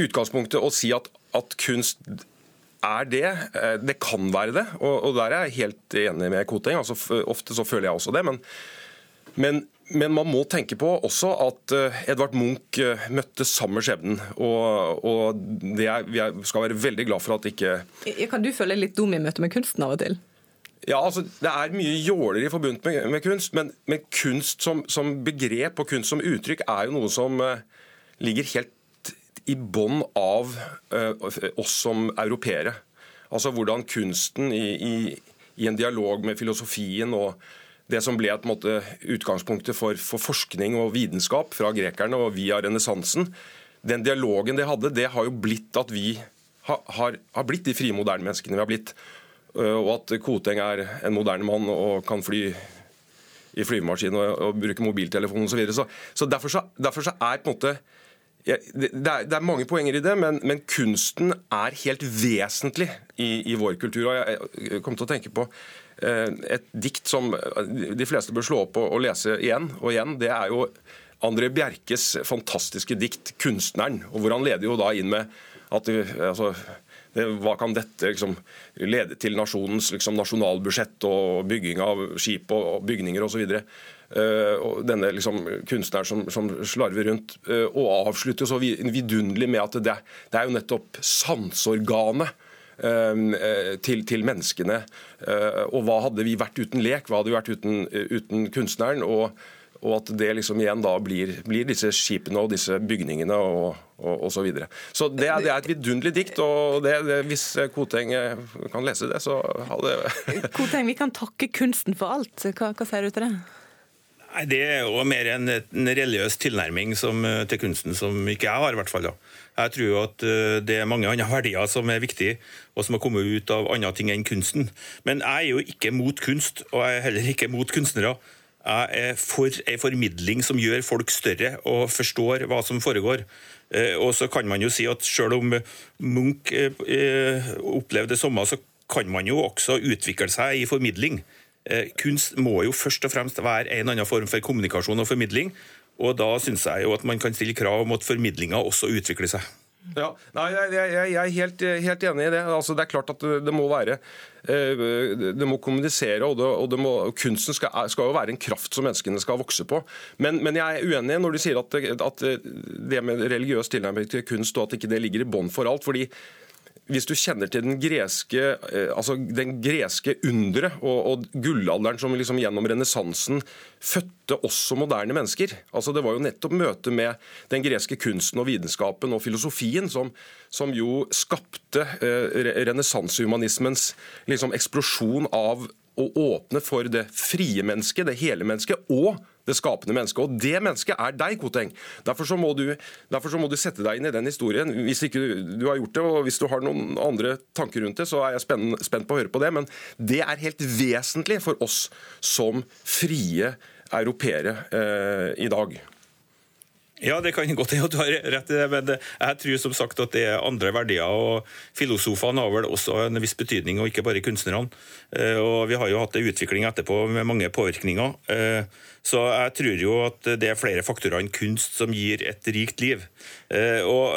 utgangspunktet å si at, at kunst er det. Eh, det kan være det, og, og der er jeg helt enig med Koteng. Altså, ofte så føler jeg også det. men, men men man må tenke på også at eh, Edvard Munch eh, møtte samme skjebnen. Og, og det er, vi skal være veldig glad for at ikke Kan du føle deg litt dum i møte med kunsten av og til? Ja, altså, Det er mye jåleri forbundet med, med, kunst, men, men kunst som, som, begrep og kunst som uttrykk er jo noe som uh, ligger helt i bånn av uh, oss som europeere. Altså hvordan kunsten i, i, i, en dialog med filosofien og det som ble et, måte, utgangspunktet for, for, forskning og vitenskap fra grekerne og via renessansen, den dialogen de hadde, det har jo blitt at vi har, har, har blitt de frie, moderne menneskene vi har blitt. Eh, og at Koteng er en moderne mann og kan fly i flyvemaskin og, og bruke mobiltelefon osv. Så, så, derfor så derfor så er på en måte det, er, det, er, mange poenger i det, men, men kunsten er helt vesentlig i, i, vår kultur. og Jeg, kom til å tenke på eh, et dikt som de fleste bør slå opp og, og, lese igjen og igjen. Det er jo André Bjerkes fantastiske dikt 'Kunstneren', og hvor han leder jo da inn med at altså, det, hva kan dette liksom, lede til nasjonens liksom, nasjonalbudsjett og bygging av skip og, og bygninger osv. Uh, og denne liksom, kunstneren som, som, slarver rundt. Uh, og avslutter så vidunderlig med at det, det er jo nettopp sanseorganet til, til, menneskene. og hva hadde vi vært uten lek? Hva hadde vi vært uten, uten kunstneren? og og at det liksom igjen da blir, blir disse skipene og disse bygningene og, og, og så videre. Så det er, det er et vidunderlig dikt, og det, det, hvis Koteng kan lese det, så ha det (laughs) Koteng, vi kan takke kunsten for alt. Hva, hva sier du til det? Nei, Det er jo mer en, en religiøs tilnærming som, eh, til kunsten som ikke jeg har. i hvert fall. Da. Jeg tror at eh, det er mange andre verdier som er viktige, og som har kommet ut av andre ting enn kunsten. Men jeg er jo ikke mot kunst, og jeg er heller ikke mot kunstnere. Er for en formidling som gjør folk større og forstår hva som foregår. Eh, og så kan man jo si at Selv om Munch opplevde det samme, så kan man jo også utvikle seg i formidling. Eh, kunst må jo først og fremst være en annen form for kommunikasjon og formidling. Og da syns jeg jo at man kan stille krav om at formidlinga også utvikler seg. Ja, nei, jeg, jeg, er helt, helt, enig i det. Altså, det er klart at det må være eh, Det må kommunisere, og, det, og det må, kunsten skal, skal, jo være en kraft som menneskene skal vokse på. Men, men jeg er uenig når de sier at, at det med religiøs tilnærming til kunst og at ikke det ligger i bånn for alt. fordi hvis du kjenner til den greske, eh, altså greske underet og, og, gullalderen som liksom gjennom renessansen fødte også moderne mennesker. Altså Det var jo nettopp møtet med den greske kunsten og vitenskapen og filosofien som, som jo skapte eh, renessansehumanismens liksom, eksplosjon av å åpne for det frie mennesket, det hele mennesket, og det skapende mennesket. Og det mennesket er deg, Koteng. Derfor så, må du, derfor så må du sette deg inn i den historien. Hvis ikke du har gjort det, og hvis du har noen andre tanker rundt det, så er jeg spent, spent på å høre på det. Men det er helt vesentlig for oss som frie europeere eh, i dag. Ja, det kan godt hende du har rett i det, men jeg tror som sagt at det er andre verdier. og Filosofene har vel også en viss betydning, og ikke bare kunstnerne. Eh, og Vi har jo hatt en utvikling etterpå med mange påvirkninger. Eh, så jeg tror jo at det er flere faktorer enn kunst som gir et rikt liv. Eh, og,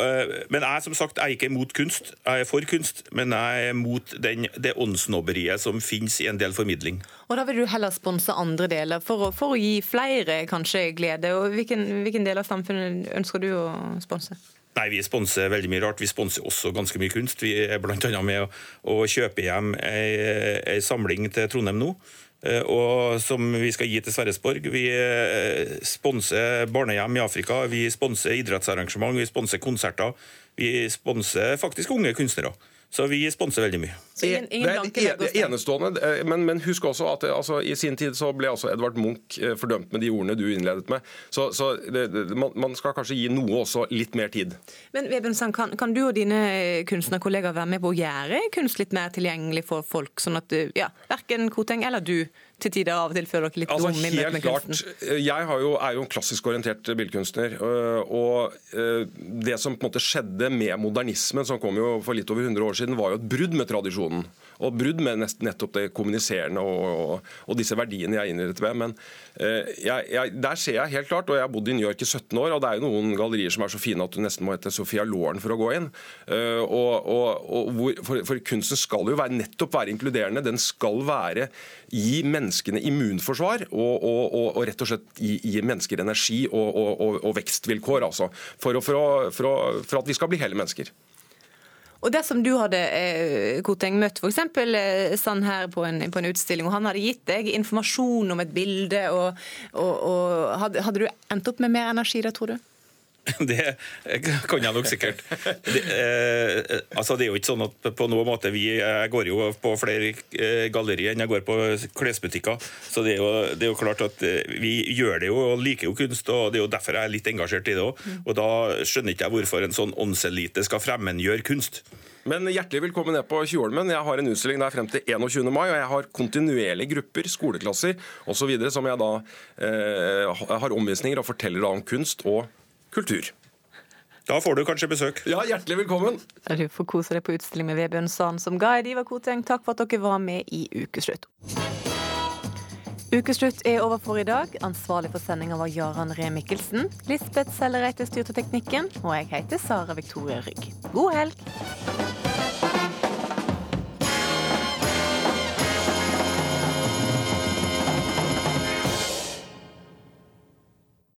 men jeg som sagt, er ikke imot kunst. Jeg er for kunst, men jeg er mot den, det åndssnobberiet som finnes i en del formidling. Og Da vil du heller sponse andre deler, for å, for å gi flere kanskje glede. og Hvilken, hvilken del av samfunnet ønsker du å sponse? Nei, Vi sponser veldig mye rart. Vi sponser også ganske mye kunst. Vi er bl.a. med å, å, kjøpe hjem ei, ei samling til Trondheim nå. Eh, og som vi skal gi til Sverresborg. Vi eh, sponser barnehjem i Afrika, vi sponser idrettsarrangement, vi sponser konserter. Vi sponser faktisk unge kunstnere. Så vi sponser veldig mye. Ingen, ingen det er enestående. Eh, men, men, husk også at det, altså, i sin tid så ble også Edvard Munch eh, fordømt med de ordene du innledet med. Så, så det, man, man, skal kanskje gi noe også litt mer tid. Men Webensand, kan, kan, du og dine kunstnerkollegaer være med på å gjøre kunst litt mer tilgjengelig for folk, sånn at ja, verken Koteng eller du til tider av og til føler dere litt altså, dumme i møte med kunsten? Eh, jeg jo, er jo en klassisk orientert billedkunstner. Og det som på en måte skjedde med modernismen, som kom jo for litt over 100 år siden, var jo et brudd med tradisjonen. Og brudd med nettopp det kommuniserende og, og, og disse verdiene jeg er innrettet ved. Men eh, jeg, jeg, der ser jeg helt klart, og jeg har bodd i New York i 17 år, og det er jo noen gallerier som er så fine at du nesten må hete Sofia Loren for å gå inn. Eh, og, hvor, for, for, kunsten skal jo være, nettopp være inkluderende. Den skal være gi menneskene immunforsvar og, og, rett og slett gi, gi mennesker energi og, vekstvilkår. altså, for, for, for, for at vi skal bli hele mennesker. Og Dersom du hadde eh, Koteng, møtt f.eks. Eh, sånn her på en, på en, utstilling, og han hadde gitt deg informasjon om et bilde, og, og, og hadde, hadde, du endt opp med mer energi da, tror du? (laughs) Det kan jeg nok sikkert. Det, eh, altså det er jo ikke sånn at på noen måte vi Jeg går jo på flere eh, gallerier enn jeg går på klesbutikker. Så det er, jo, det er, jo, klart at eh, vi gjør det jo og liker jo kunst, og det er jo derfor jeg er litt engasjert i det òg. Mm. Og da skjønner ikke jeg hvorfor en sånn åndselite skal fremmedgjøre kunst. Men hjertelig velkommen ned på Tjuvholmen. Jeg har en utstilling der frem til 21. mai, og jeg har kontinuerlige grupper, skoleklasser osv. som jeg da eh, har omvisninger og forteller da om kunst og kultur. Da får du kanskje besøk. Ja, Hjertelig velkommen. Du får kose deg på utstilling med Vebjørn Sand som guide. Ivar Koteng, takk for at dere var med i Ukeslutt. Ukeslutt er over for i dag. Ansvarlig for sendinga var Jaran Ree Mikkelsen. Lisbeth Sellereite styrte teknikken, og jeg heter Sara Victoria Rygg. God helg!